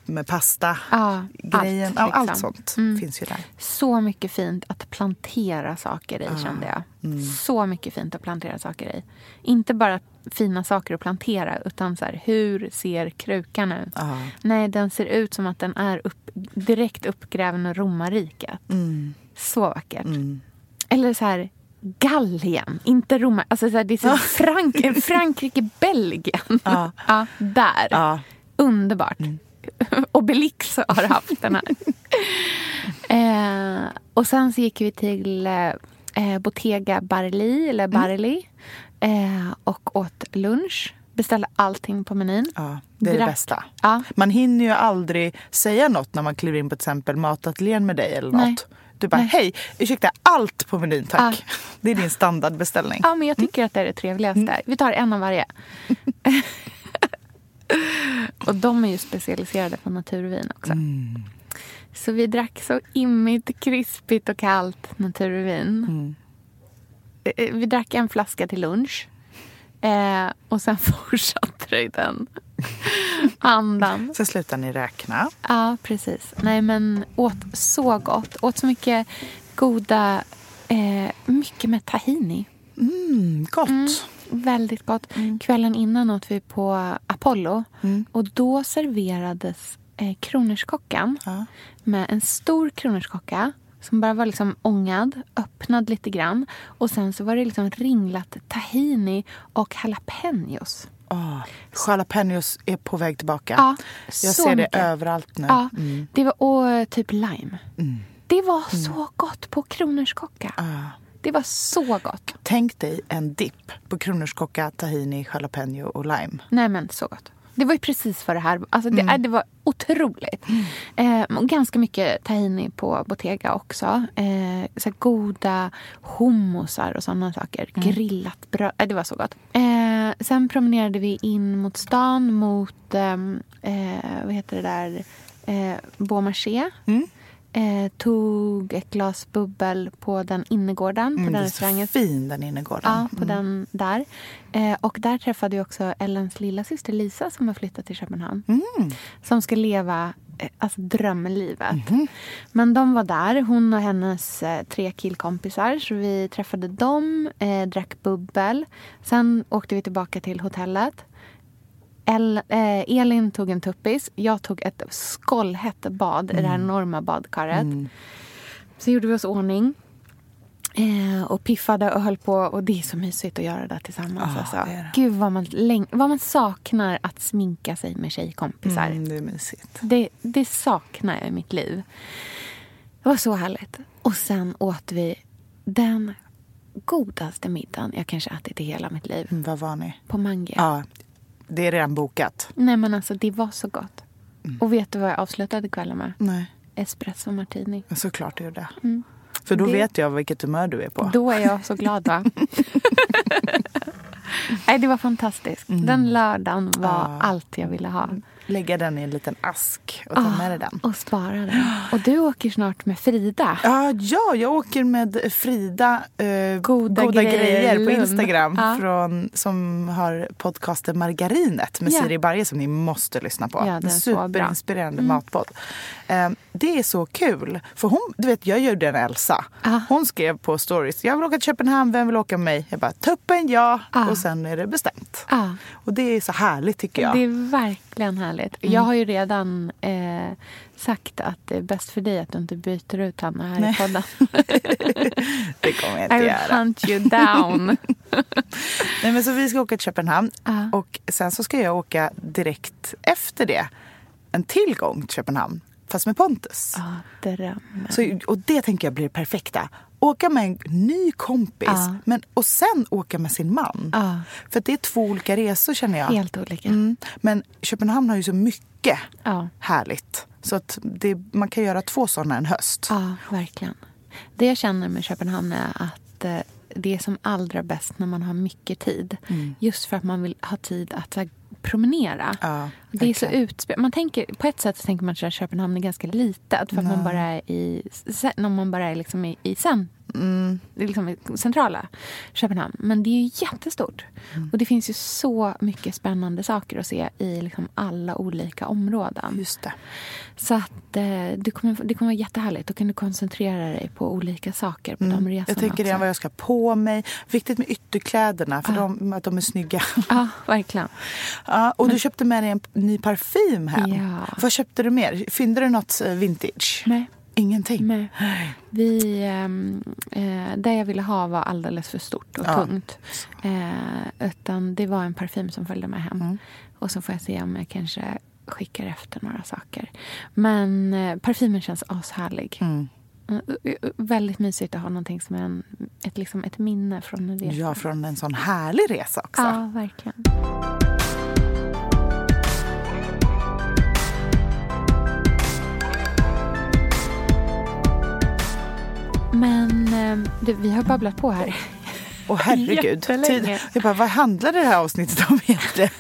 med pasta. ja, Grejen, allt, ja, allt liksom. sånt Mm. finns ju där. Så mycket fint att plantera saker i, kände jag. Mm. Så mycket fint att plantera saker i. Inte bara fina saker att plantera, utan så här, hur ser krukan ut? Ja. Nej, den ser ut som att den är upp, direkt uppgrävd ur romarriket. Mm. Så vackert. Eller så här, Gallien, inte Roma. Alltså så här, det är så Frank- Frankrike, Belgien. Ja. Ja, där. Ja. Underbart. Obelix har haft den här. eh, och sen så gick vi till eh, Bottega Barli, eller Barli. Eh, och åt lunch. Beställde allting på menyn. Ja, det är det Drack. bästa. Ja. Man hinner ju aldrig säga något när man kliver in på till exempel matateljén med dig eller Nej. något. Du bara, Nej. hej, ursäkta, allt på menyn tack. Ja. Det är din standardbeställning. Ja, men jag tycker att det är det trevligaste. Vi tar en av varje. och de är ju specialiserade på naturvin också. Så vi drack så immigt, krispigt och kallt naturvin. Eh, Vi drack en flaska till lunch. Eh, och sen fortsatte det i den andan. Sen slutar ni räkna. Ja, precis. Nej, men åt så gott. Åt så mycket goda... Eh, mycket med tahini. Mm, gott. Väldigt gott. Kvällen innan åt vi på Apollo. Mm. Och då serverades eh, kronärtskockan Ja. med en stor kronärtskocka som bara var liksom ångad, öppnad lite grann. Och sen så var det liksom ringlat tahini och jalapenos. Oh, jalapenos är på väg tillbaka. Ja, Jag ser det överallt nu. Ja, Mm. det var, och eh, typ lime. Det var så gott på kronärtskocka. Ah. Det var så gott. Tänk dig en dipp på kronärtskocka, tahini, jalapeno och lime. Nej men så gott. Det var ju precis vad det här alltså det, Mm. det var otroligt. Eh, och ganska mycket tahini på Bottega också. Eh, så goda hummusar och sådana saker. Mm. Grillat bröd. Eh, det var så gott. Eh, sen promenerade vi in mot stan mot, ehm, eh, vad heter det där, eh, Beaumarchais. Eh, tog ett glas bubbel på den innergården, på Mm, den det är så fin den innergården. Ja, på Mm. den där. Eh, och där träffade jag också Ellens lilla syster Lisa som har flyttat till Köpenhamn. Mm. Som ska leva eh, alltså, drömlivet. Mhm. Men de var där, hon och hennes eh, tre killkompisar. Så vi träffade dem, eh, drack bubbel. Sen åkte vi tillbaka till hotellet. El, eh, Elin tog en tuppis. Jag tog ett skållhett bad i det här enorma badkaret. Mm. Så gjorde vi oss ordning. Eh, och piffade och höll på. Och det är så mysigt att göra det tillsammans. Ja, alltså. det det. Gud vad man, vad man saknar att sminka sig med tjejkompisar. Mm, det är mysigt. Det, det saknar jag i mitt liv. Det var så härligt. Och sen åt vi den godaste middagen jag kanske ätit i hela mitt liv. Mm, vad var ni? På Mange. Ja, det är redan bokat. Nej men alltså det var så gott. Mm. Och vet du vad jag avslutade kvällen med? Nej, Espresso martini. men såklart du gjorde. Mm. För då Det- vet jag vilket humör du är på. Då är jag så glad va? Nej, det var fantastiskt. Den lördagen var Ja. allt jag ville ha. Lägga den i en liten ask och ta Ah, med dig den. Och spara den. Och du åker snart med Frida. Ja, ja, jag åker med Frida eh, Goda grejer, grejer på. Instagram Ja. från, som har podcasten Margarinet med Ja. Siri Barje som ni måste lyssna på. Ja, den superinspirerande matpodd. Eh, det är så kul. För hon, du vet, jag gjorde en Elsa. Ah. Hon skrev på stories, jag vill åka till Köpenhamn, vem vill åka med mig? Jag bara, tuppen ja. Ah. Och sen är det bestämt. Ja. Och det är så härligt tycker jag. Det är verkligen härligt. Jag har ju redan eh, sagt att det är bäst för dig att du inte byter ut Hanna här Nej. i podden. Det kommer jag I inte will göra. hunt you down. Nej, men så vi ska åka till Köpenhamn Ja. och sen så ska jag åka direkt efter det en till gång till Köpenhamn. Fast med Pontus. Ja, drömmen. Så, och det tänker jag blir det perfekta. Åka med en ny kompis Ja. men, och sen åka med sin man. Ja. För det är två olika resor känner jag. Helt olika. Mm. Men Köpenhamn har ju så mycket Ja. härligt. Så att det, man kan göra två sådana en höst. ja, verkligen. Det jag känner med Köpenhamn är att eh, det är som allra bäst när man har mycket tid. Just för att man vill ha tid att promenera. Ja, det är så. Man tänker, på ett sätt så tänker man att Köpenhamn är ganska litet för att man bara är i, när man bara är liksom i, i cen, Mm. det är liksom centrala Köpenhamn. Men det är ju jättestort. Mm. Och det finns ju så mycket spännande saker att se i liksom alla olika områden. Just det. Så att eh, det, kommer, det kommer vara jättehärligt. Då kan du koncentrera dig på olika saker på de resorna Mm. Jag tänker också. redan vad jag ska på mig. Viktigt med ytterkläderna för Ja. de, att de är snygga. Ja, verkligen. Ja, och du köpte med dig en ny parfym hem. Ja. Vad köpte du mer? Fyndade du något eh, vintage? Nej. Ingenting? Nej. Vi, ehm, eh, det jag ville ha var alldeles för stort och Ja. tungt. Eh, utan det var en parfym som följde med hem. Mm. Och så får jag se om jag kanske skickar efter några saker. Men eh, parfymen känns ashärlig. Mm. Eh, eh, väldigt mysigt att ha någonting som är en, ett, liksom ett minne från en resa. Ja, från en sån härlig resa också. Ja, verkligen. Men eh, du, vi har babblat på här. Och herregud. Jättelänge. Tid. Jag bara, vad handlade det här avsnittet om egentligen?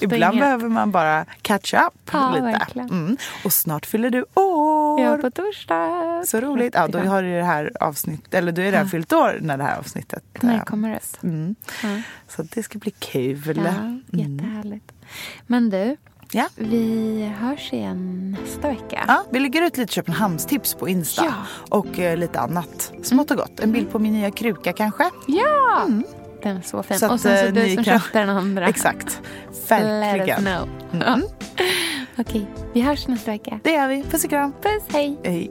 Ibland behöver man bara catch up Ja, lite. Mm. Och snart fyller du år. Ja, på torsdag. Så roligt. Ja, då har du det här avsnittet, eller du är redan Ja. fyllt år när det här avsnittet När eh, kommer det? Mm. Ja. Så det ska bli kul. Ja, Mm. jättehärligt. Men du, Ja. vi hörs igen nästa vecka. Ja, vi lägger ut lite Köpenhamnstips på Insta. Ja. Och eh, lite annat smått och gott. En bild på min nya kruka kanske. Ja! Den är så fin. Så att, och sen så eh, du som kan- köpte den andra. Exakt. Let us Verkligen. know. Mm. Okej, vi hörs nästa vecka. Det gör vi. Puss och kram. Puss, hej. Hej.